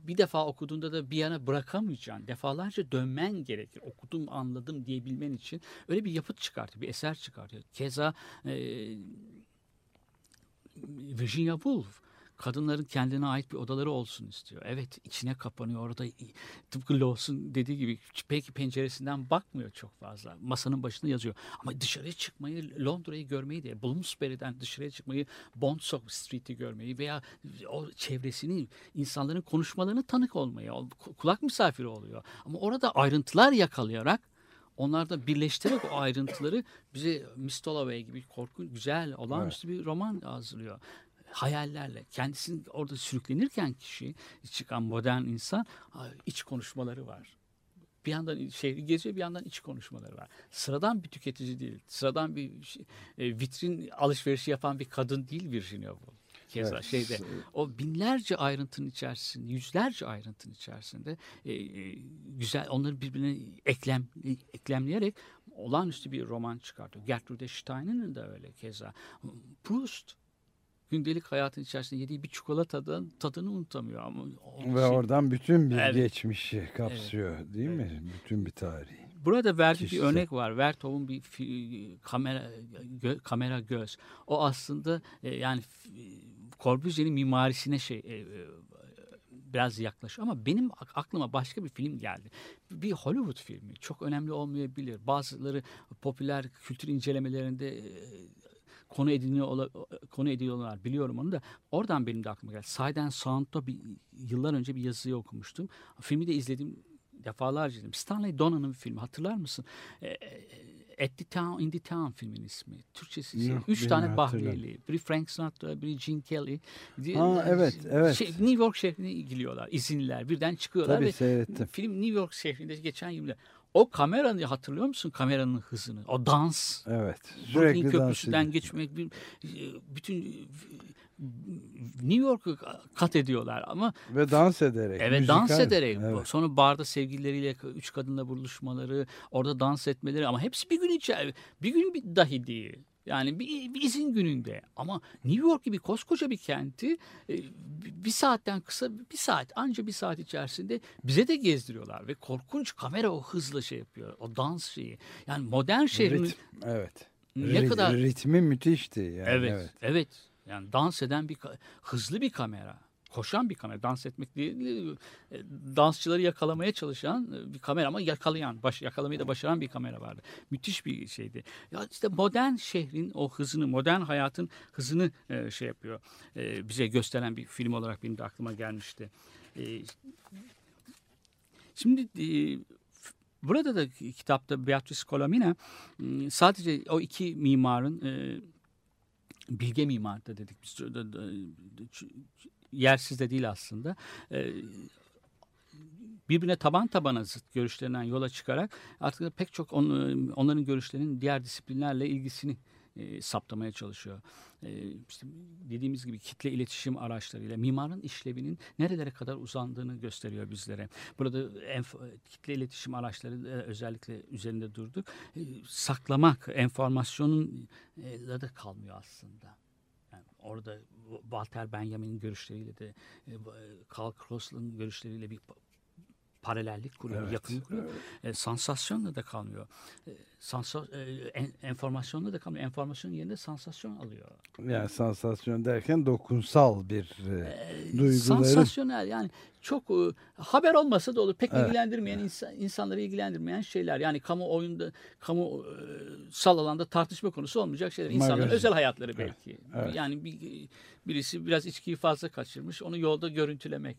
S4: bir defa okuduğunda da bir yana bırakamayacaksın. Defalarca dönmen gerekir. Okudum, anladım diyebilmen için. Öyle bir yapıt çıkartıyor, bir eser çıkartıyor. Keza e, Virginia Woolf kadınların kendine ait bir odaları olsun istiyor. Evet içine kapanıyor orada tıpkı Lawson dediği gibi belki penceresinden bakmıyor çok fazla. Masanın başında yazıyor. Ama dışarıya çıkmayı Londra'yı görmeyi de Bloomsbury'den dışarıya çıkmayı Bond Street'i görmeyi veya o çevresini insanların konuşmalarını tanık olmayı kulak misafiri oluyor. Ama orada ayrıntılar yakalayarak Onlarda birleştirerek o ayrıntıları bize Miss Dalloway gibi korkunç, güzel, olağanüstü evet. bir roman hazırlıyor. Hayallerle. Kendisini orada sürüklenirken kişi, çıkan modern insan iç konuşmaları var. Bir yandan şehri geziyor bir yandan iç konuşmaları var. Sıradan bir tüketici değil. Sıradan bir şey, e, vitrin alışverişi yapan bir kadın değil Virginia Woolf keza evet. şeyde o binlerce ayrıntının içerisinde yüzlerce ayrıntının içerisinde e, e, güzel onları birbirine eklem eklemleyerek olağanüstü bir roman çıkartıyor. Gertrude Stein'in de öyle keza. Proust gündelik hayatın içerisinde yediği bir çikolatadan tadını unutamıyor ama
S3: ve şey, oradan bütün bir evet. geçmişi kapsıyor evet. değil mi? Bütün bir tarihi.
S4: Burada verdiği bir örnek var. Vertov'un bir kamera gö, kamera göz. O aslında e, yani Corbusier'in mimarisine şey e, e, biraz yaklaşıyor ama benim aklıma başka bir film geldi. Bir Hollywood filmi. Çok önemli olmayabilir. Bazıları popüler kültür incelemelerinde e, konu ediniyor konu ediyorlar biliyorum onu da oradan benim de aklıma geldi. Side and Sound'da bir yıllar önce bir yazıyı okumuştum. Filmi de izledim defalarca izledim. Stanley Dona'nın bir filmi hatırlar mısın? E, At the Town, In the Town filmin ismi. Türkçesi. Yok, Üç tane Bahriyeli. Biri Frank Sinatra, biri Gene Kelly.
S3: Ha, evet, evet.
S4: Şey, New York şehrine gidiyorlar. izinler. Birden çıkıyorlar.
S3: Tabii
S4: ve
S3: seyrettim.
S4: Film New York şehrinde geçen yılda. o kameranı hatırlıyor musun kameranın hızını? O dans.
S3: Evet.
S4: Brooklyn
S3: Sürekli dans
S4: Köprüsü'den
S3: ediyor.
S4: geçmek bir, bütün New York'u kat ediyorlar ama
S3: Ve dans ederek.
S4: Evet dans
S3: müzikal.
S4: ederek.
S3: Evet.
S4: Sonra barda sevgilileriyle üç kadınla buluşmaları, orada dans etmeleri ama hepsi bir gün içer. Bir gün bir dahi değil. Yani bir, bir izin gününde ama New York gibi koskoca bir kenti e, bir saatten kısa bir saat anca bir saat içerisinde bize de gezdiriyorlar ve korkunç kamera o hızla şey yapıyor o dans şeyi yani modern şehrin
S3: Ritm, evet.
S4: ne
S3: Ri-
S4: kadar
S3: Ritmi müthişti. Yani,
S4: evet,
S3: evet.
S4: evet yani dans eden bir hızlı bir kamera koşan bir kamera. Dans etmek değil e, dansçıları yakalamaya çalışan e, bir kamera ama yakalayan baş, yakalamayı da başaran bir kamera vardı. Müthiş bir şeydi. Ya işte modern şehrin o hızını modern hayatın hızını e, şey yapıyor. E, bize gösteren bir film olarak benim de aklıma gelmişti. E, şimdi e, Burada da kitapta Beatrice Colomina m, sadece o iki mimarın e, bilge mimar da dedik biz yersiz de değil aslında. E, birbirine taban tabana zıt görüşlerinden yola çıkarak artık pek çok on- onların görüşlerinin diğer disiplinlerle ilgisini e, saptamaya çalışıyor. E, işte dediğimiz gibi kitle iletişim araçlarıyla mimarın işlevinin nerelere kadar uzandığını gösteriyor bizlere. Burada enf- kitle iletişim araçları özellikle üzerinde durduk. E, saklamak, enformasyonun e, da kalmıyor aslında. Yani orada Walter Benjamin'in görüşleriyle de e, Karl Krossl'ın görüşleriyle bir paralellik kuruyor,
S3: Evet,
S4: yakınlık kuruyor. E, sansasyonla da kalmıyor. E, sansa, e, en, enformasyonla da kalmıyor. Enformasyonun yerine sansasyon alıyor.
S3: Yani sansasyon derken dokunsal bir e, duyguları.
S4: Sansasyonel yani çok e, haber olmasa da olur. Pek
S3: Evet.
S4: ilgilendirmeyen insan, insanları ilgilendirmeyen şeyler. Yani kamu oyunda kamu e, sal alanda tartışma konusu olmayacak şeyler. İnsanların
S3: Magazin.
S4: özel hayatları belki.
S3: Evet.
S4: Yani bir, birisi biraz içkiyi fazla kaçırmış. Onu yolda görüntülemek.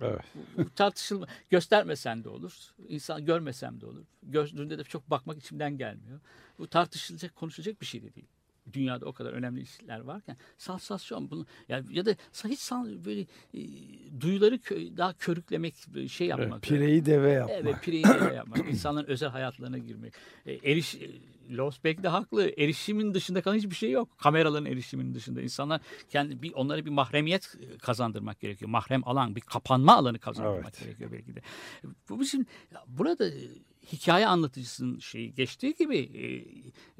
S3: Evet.
S4: Bu tartışılma göstermesen de olur. İnsan görmesem de olur. Gördüğünde de çok bakmak içimden gelmiyor. Bu tartışılacak, konuşulacak bir şey de değil. Dünyada o kadar önemli işler varken sansasyon bunu yani ya da hiç san, böyle e, duyuları kö- daha körüklemek şey
S3: Evet,
S4: yapmak.
S3: pireyi deve yapmak.
S4: Evet, pireyi deve yapmak. insanların özel hayatlarına girmek. E, eriş e, Losbeck de haklı. Erişimin dışında kalan hiçbir şey yok. Kameraların erişiminin dışında. insanlar kendi bir onlara bir mahremiyet kazandırmak gerekiyor. Mahrem alan, bir kapanma alanı kazandırmak
S3: Evet.
S4: gerekiyor belki de. Bu bizim burada e, hikaye anlatıcısının şeyi geçtiği gibi e,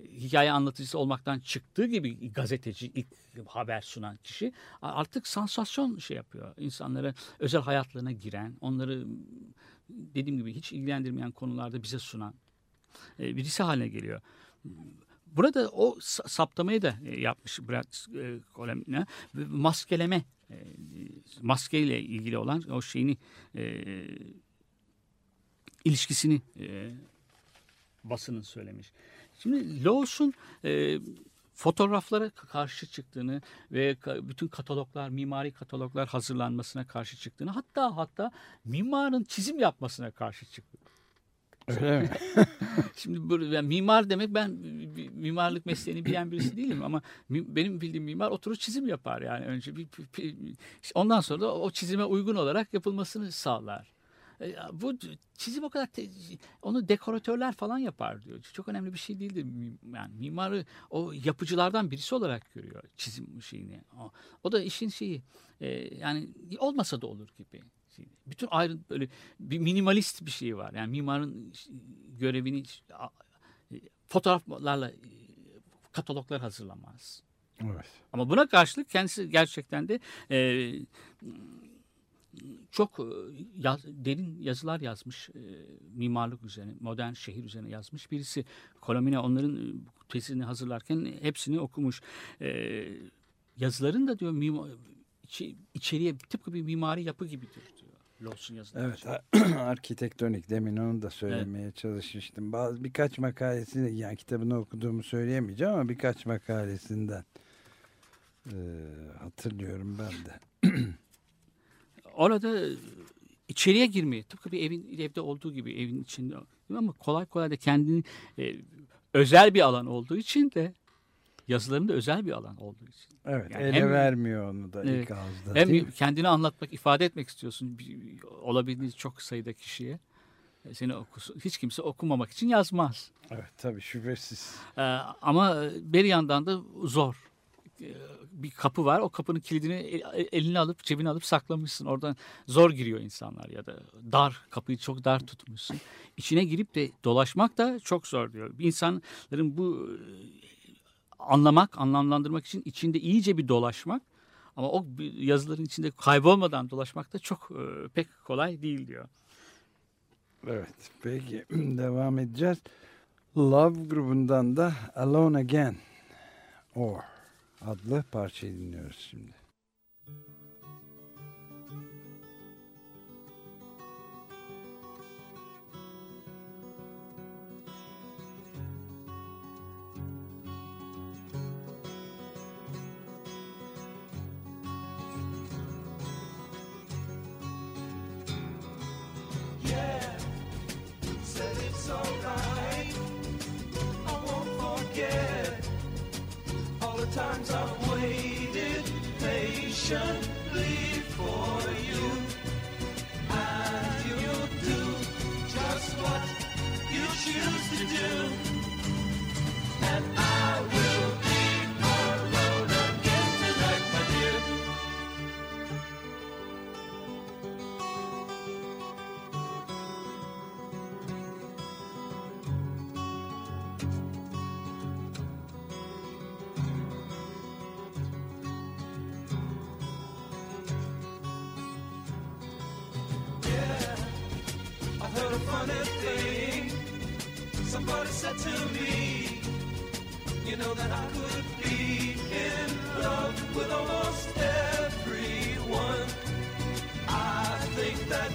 S4: hikaye anlatıcısı olmaktan çıktığı gibi gazeteci ilk haber sunan kişi artık sansasyon şey yapıyor. İnsanlara özel hayatlarına giren, onları dediğim gibi hiç ilgilendirmeyen konularda bize sunan e, birisi haline geliyor. Burada o sa- saptamayı da e, yapmış Brad e, Colemina. Ve Maskeleme, maskeyle ilgili olan o şeyini ilişkisini basının söylemiş. Şimdi Laws'un e, fotoğraflara karşı çıktığını ve bütün kataloglar, mimari kataloglar hazırlanmasına karşı çıktığını hatta hatta mimarın çizim yapmasına karşı çıktı.
S3: Öyle mi?
S4: Şimdi bu, yani mimar demek ben mimarlık mesleğini bilen birisi değilim ama benim bildiğim mimar oturur çizim yapar yani önce bir, bir- ondan sonra da o çizime uygun olarak yapılmasını sağlar. E, Bu çizim o kadar te- onu dekoratörler falan yapar diyor. Çok önemli bir şey değildir. Yani mimarı o yapıcılardan birisi olarak görüyor çizim şeyini. O, o da işin şeyi e, yani olmasa da olur gibi. Şey, Bütün ayrı böyle bir minimalist bir şey var. Yani mimarın görevini a- fotoğraflarla e, kataloglar hazırlamaz.
S3: Evet.
S4: Ama buna karşılık kendisi gerçekten de e, çok e, yaz- derin yazılar yazmış e, mimarlık üzerine, modern şehir üzerine yazmış birisi. Kolomina onların e, tezini hazırlarken hepsini okumuş. E, yazıların da diyor mimar, içeriye tıpkı bir mimari yapı gibidir diyor. Lawson yazıları.
S3: Evet, arkitektonik demin onu da söylemeye çalışmıştım. Bazı birkaç makalesi yani kitabını okuduğumu söyleyemeyeceğim ama birkaç makalesinden e, hatırlıyorum ben de.
S4: Orada içeriye girmeyi tıpkı bir evin evde olduğu gibi evin içinde ama kolay kolay da kendini e, özel bir alan olduğu için de yazılarında özel bir alan olduğu için.
S3: Evet,
S4: Yani
S3: ele
S4: hem-
S3: vermiyor onu da
S4: Evet,
S3: ilk ağızda.
S4: Hem kendini anlatmak, ifade etmek istiyorsun olabildiğince çok sayıda kişiye. e, seni okusun. Hiç kimse okumamak için yazmaz.
S3: Evet tabii şüphesiz.
S4: Ee, ama bir yandan da zor. Ee, Bir kapı var. O kapının kilidini el- eline alıp cebine alıp saklamışsın. Oradan zor giriyor insanlar ya da dar kapıyı çok dar tutmuşsun. İçine girip de dolaşmak da çok zor diyor. Bir insanların bu e, anlamak, anlamlandırmak için içinde iyice bir dolaşmak ama o yazıların içinde kaybolmadan dolaşmak da çok e, pek kolay değil diyor.
S3: Evet peki devam edeceğiz. Love grubundan da Alone Again Or adlı parçayı dinliyoruz şimdi.
S7: Patiently for you. And you'll do just what you choose to do. Funny thing. Somebody said to me, you know that I could be in love with almost everyone. I think that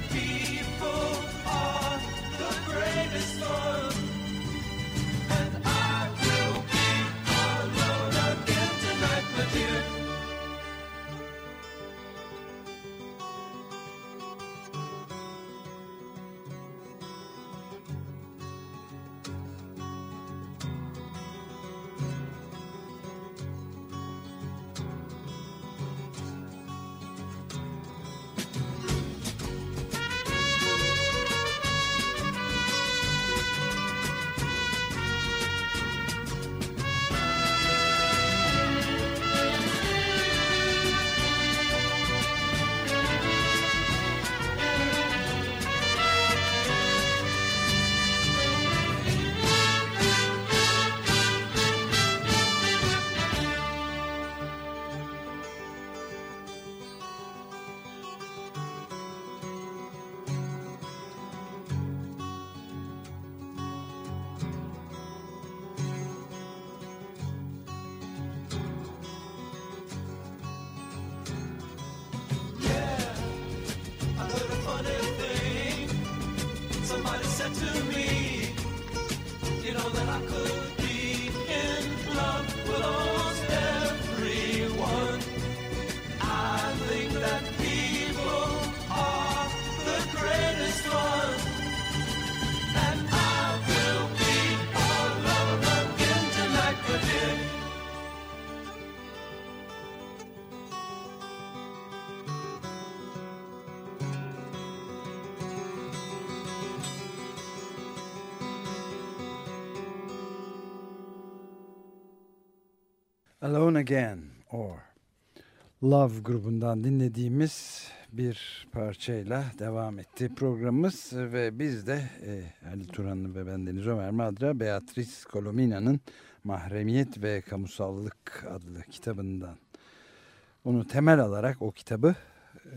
S7: Alone Again
S3: or Love grubundan dinlediğimiz bir parçayla devam etti programımız. Ve biz de e, Ali Turanlı ve ben Deniz Ömer Madra Beatrice Colomina'nın Mahremiyet ve Kamusallık adlı kitabından onu temel alarak o kitabı e,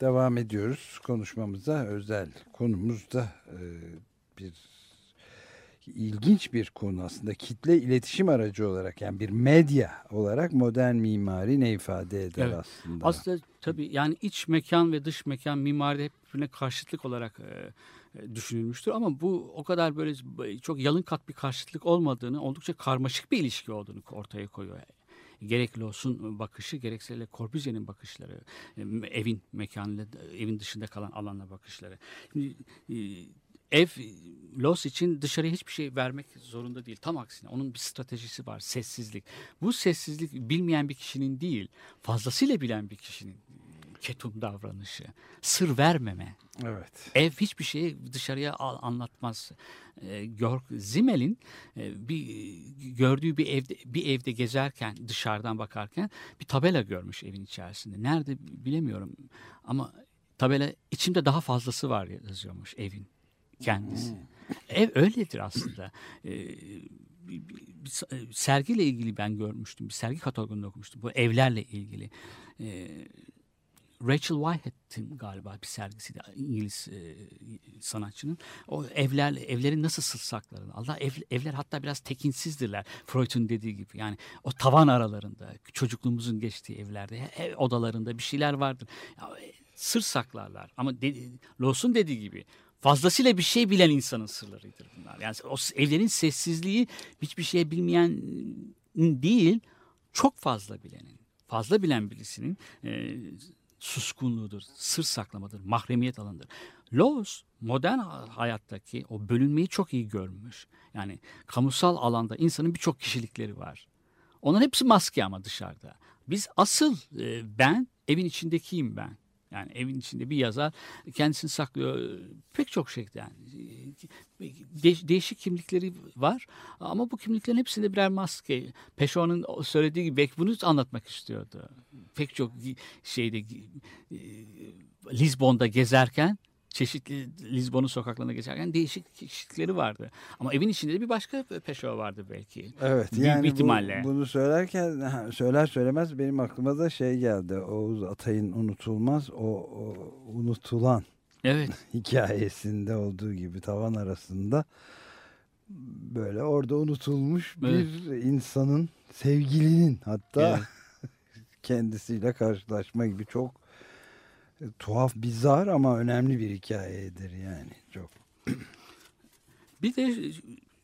S3: devam ediyoruz. Konuşmamıza özel konumuz da e, bir ilginç bir konu aslında kitle iletişim aracı olarak yani bir medya olarak modern mimari ne ifade eder
S4: Evet.
S3: aslında.
S4: Aslında tabii yani iç mekan ve dış mekan mimaride hep birbirine karşıtlık olarak e, e, düşünülmüştür. Ama bu o kadar böyle çok yalın kat bir karşıtlık olmadığını, oldukça karmaşık bir ilişki olduğunu ortaya koyuyor. Gerek Los'un bakışı gerekse Le Corbusier'in bakışları, e, evin mekanıyla evin dışında kalan alanla bakışları. Şimdi, e, ev Los için dışarıya hiçbir şey vermek zorunda değil. Tam aksine onun bir stratejisi var. Sessizlik. Bu sessizlik bilmeyen bir kişinin değil, fazlasıyla bilen bir kişinin ketum davranışı, sır vermeme.
S3: Evet.
S4: Ev hiçbir şeyi dışarıya anlatmaz. E, Georg Zimmel'in e, bir gördüğü bir evde bir evde gezerken dışarıdan bakarken bir tabela görmüş evin içerisinde. Nerede bilemiyorum ama tabela içimde daha fazlası var yazıyormuş evin kendisi. Ev öyledir aslında. E, e, sergiyle ilgili ben görmüştüm. Bir sergi katalogunda okumuştum. Bu evlerle ilgili. E, Rachel Whitehead'in galiba bir sergisiydi İngiliz e, sanatçının. O evler evlerin nasıl sılsaklarını. Allah ev, evler hatta biraz tekinsizdirler. Freud'un dediği gibi. Yani o tavan aralarında çocukluğumuzun geçtiği evlerde ev odalarında bir şeyler vardır. Ya, sır saklarlar. Ama de, Lawson dediği gibi fazlasıyla bir şey bilen insanın sırlarıdır bunlar. Yani o evlerin sessizliği hiçbir şey bilmeyen değil, çok fazla bilenin, fazla bilen birisinin e, suskunluğudur, sır saklamadır, mahremiyet alanıdır. Laws modern ha- hayattaki o bölünmeyi çok iyi görmüş. Yani kamusal alanda insanın birçok kişilikleri var. Onların hepsi maske ama dışarıda. Biz asıl e, ben evin içindekiyim ben. Yani evin içinde bir yazar kendisini saklıyor pek çok şeyden. De- değişik kimlikleri var ama bu kimliklerin hepsinde birer maske. Peşo'nun söylediği gibi bunu anlatmak istiyordu. Pek çok şeyde e, Lizbon'da gezerken çeşitli Lizbon'un sokaklarına geçerken değişik kişilikleri vardı. Ama evin içinde de bir başka Peşo vardı belki.
S3: Evet
S4: Büyük
S3: yani
S4: bir
S3: bu-
S4: ihtimalle.
S3: bunu söylerken söyler söylemez benim aklıma da şey geldi. Oğuz Atay'ın unutulmaz o, o unutulan
S4: Evet.
S3: hikayesinde olduğu gibi tavan arasında böyle orada unutulmuş bir insanın sevgilinin hatta
S4: Evet.
S3: kendisiyle karşılaşma gibi çok tuhaf bizar ama önemli bir hikayedir yani çok.
S4: Bir de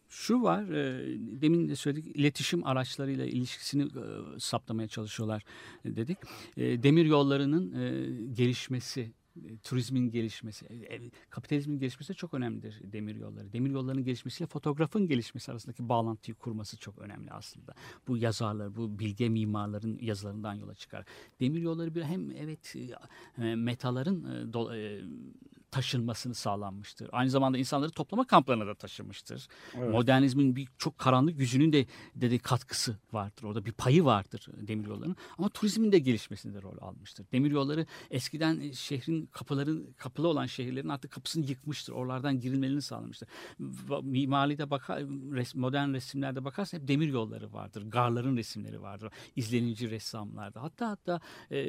S4: şu var, e, demin de söyledik, iletişim araçlarıyla ilişkisini e, saptamaya çalışıyorlar e, dedik. E, Demir yollarının e, gelişmesi, e, turizmin gelişmesi, e, e, kapitalizmin gelişmesi çok önemlidir demir yolları. Demir yollarının gelişmesiyle fotoğrafın gelişmesi arasındaki bağlantıyı kurması çok önemli aslında. Bu yazarlar, bu bilge mimarların yazılarından yola çıkar. Demir yolları bir hem evet e, e, metaların e, e, taşınmasını sağlanmıştır. Aynı zamanda insanları toplama kamplarına da taşımıştır. Modernizmin bir çok karanlık yüzünün de, de, de katkısı vardır. Orada bir payı vardır demiryollarının. Ama turizmin de gelişmesinde de rol almıştır. Demiryolları eskiden e, şehrin kapıların kapılı olan şehirlerin artık kapısını yıkmıştır. Oralardan girilmelerini sağlamıştır. Mimaride bakar, modern resimlerde bakarsan hep demir yolları vardır. Garların resimleri vardır. İzlenici ressamlarda. Hatta hatta e,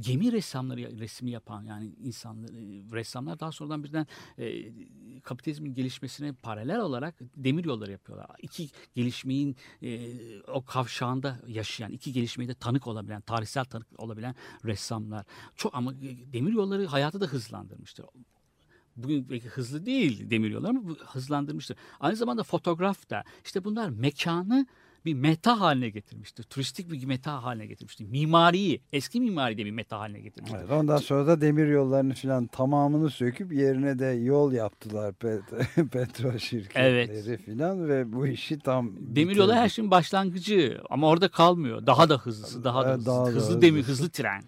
S4: gemi ressamları resmi yapan yani insanlar e, ressamlar daha sonradan birden e, kapitalizmin gelişmesine paralel olarak demir yolları yapıyorlar. İki gelişmeyin e, o kavşağında yaşayan, iki gelişmeyi de tanık olabilen, tarihsel tanık olabilen ressamlar. Çok ama demir yolları hayatı da hızlandırmıştır. Bugün belki hızlı değil demir yolları ama hızlandırmıştır. Aynı zamanda fotoğraf da işte bunlar mekanı bir meta haline getirmiştir. Turistik bir meta haline getirmiştir. Mimariyi, eski mimari de bir meta haline getirmiştir.
S3: Evet, ondan sonra da demir yollarını filan tamamını söküp yerine de yol yaptılar pet petrol şirketleri filan ve bu işi tam
S4: Demir yolu her şeyin başlangıcı ama orada kalmıyor. Daha da hızlısı, daha da
S3: Evet,
S4: hızlı.
S3: daha da
S4: hızlı
S3: hızlı.
S4: demir, hızlı tren.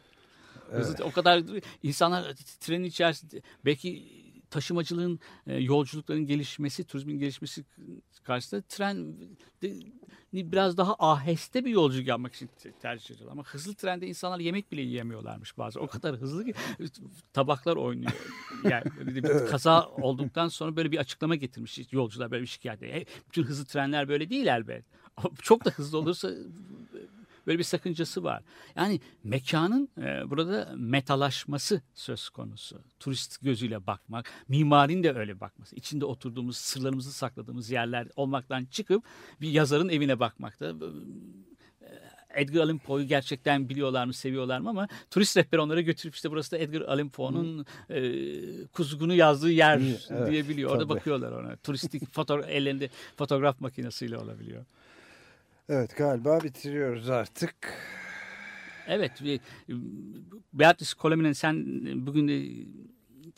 S3: Evet.
S4: Hızlı, o kadar insanlar trenin içerisinde belki taşımacılığın, e, yolculukların gelişmesi, turizmin gelişmesi karşısında tren biraz daha aheste bir yolculuk yapmak için te- tercih ediyorlar. Ama hızlı trende insanlar yemek bile yiyemiyorlarmış bazı. O kadar hızlı ki tabaklar oynuyor. Yani bir kaza olduktan sonra böyle bir açıklama getirmiş yolcular böyle bir şikayet. E, bütün hızlı trenler böyle değil elbet. Çok da hızlı olursa böyle bir sakıncası var. Yani mekanın e, burada metalaşması söz konusu. Turist gözüyle bakmak, mimarin de öyle bakması. İçinde oturduğumuz, sırlarımızı sakladığımız yerler olmaktan çıkıp bir yazarın evine bakmakta. E, Edgar Allan Poe'yu gerçekten biliyorlar mı, seviyorlar mı ama turist rehberi onlara götürüp işte burası da Edgar Allan Poe'nun e, kuzgunu yazdığı yer
S3: Evet,
S4: diye biliyor. Orada
S3: tabii.
S4: bakıyorlar ona. Turistik foto ellerinde fotoğraf makinesiyle olabiliyor.
S3: Evet galiba bitiriyoruz artık.
S4: Evet. ve, Beatrice Coleman'ın sen bugün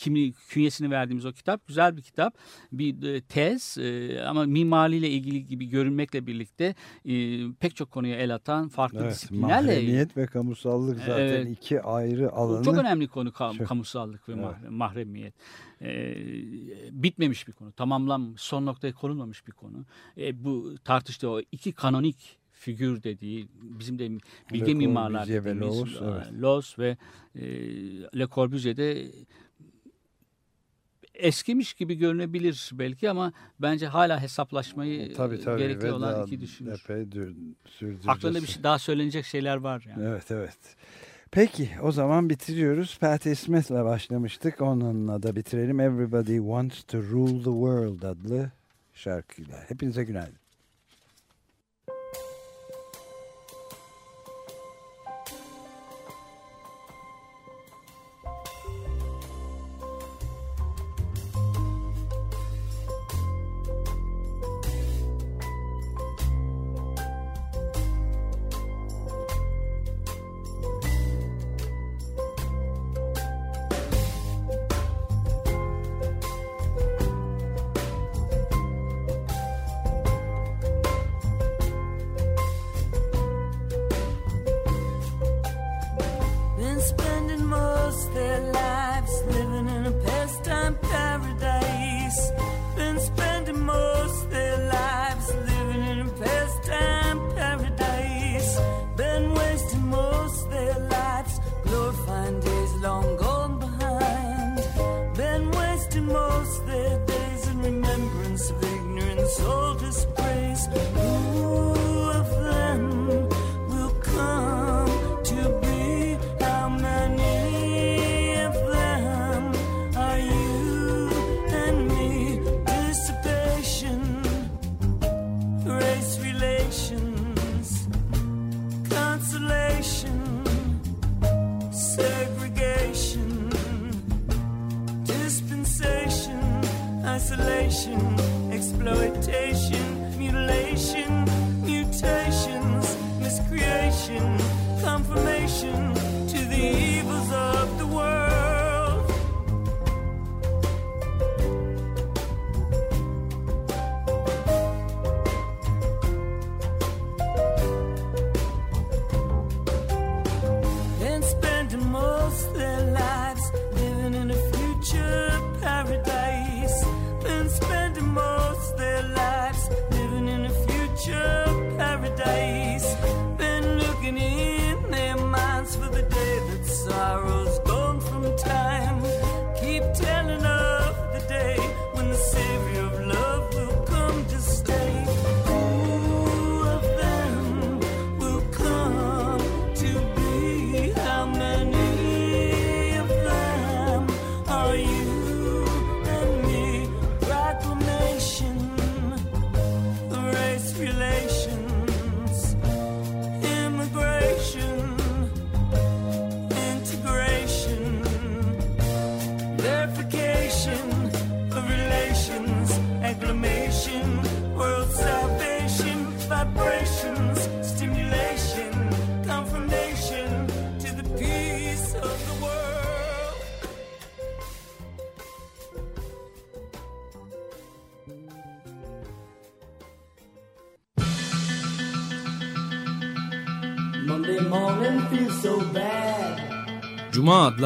S4: kimi künyesini verdiğimiz o kitap güzel bir kitap. Bir e, tez e, ama mimariyle ilgili gibi görünmekle birlikte e, pek çok konuya el atan farklı
S5: Evet,
S4: disiplinlerle
S5: mahremiyet ve kamusallık zaten
S4: Evet.
S5: iki ayrı alanı.
S4: çok önemli konu kam-
S5: Çok-
S4: kamusallık ve
S5: Evet.
S4: mahre- mahremiyet. Bitmemiş bir konu, tamamlanmış, son noktaya konulmamış bir konu. Bu tartıştığı o iki kanonik figür dediği bizim de bilge
S5: Le
S4: mimarlar
S5: Corbusier ve
S4: dediğimiz
S5: Loos, evet.
S4: Loos ve e, Le Corbusier'de eskimiş gibi görünebilir belki ama bence hala hesaplaşmayı
S5: tabii, tabii.
S4: gerekli olan iki düşünür.
S5: Epey dür- sürdüreceğiz.
S4: Aklında bir şey daha söylenecek şeyler var yani.
S5: Evet evet. Peki o zaman bitiriyoruz. Patti Smith'le başlamıştık. Onunla da bitirelim. Everybody Wants to Rule the World adlı şarkıyla. Hepinize günaydın.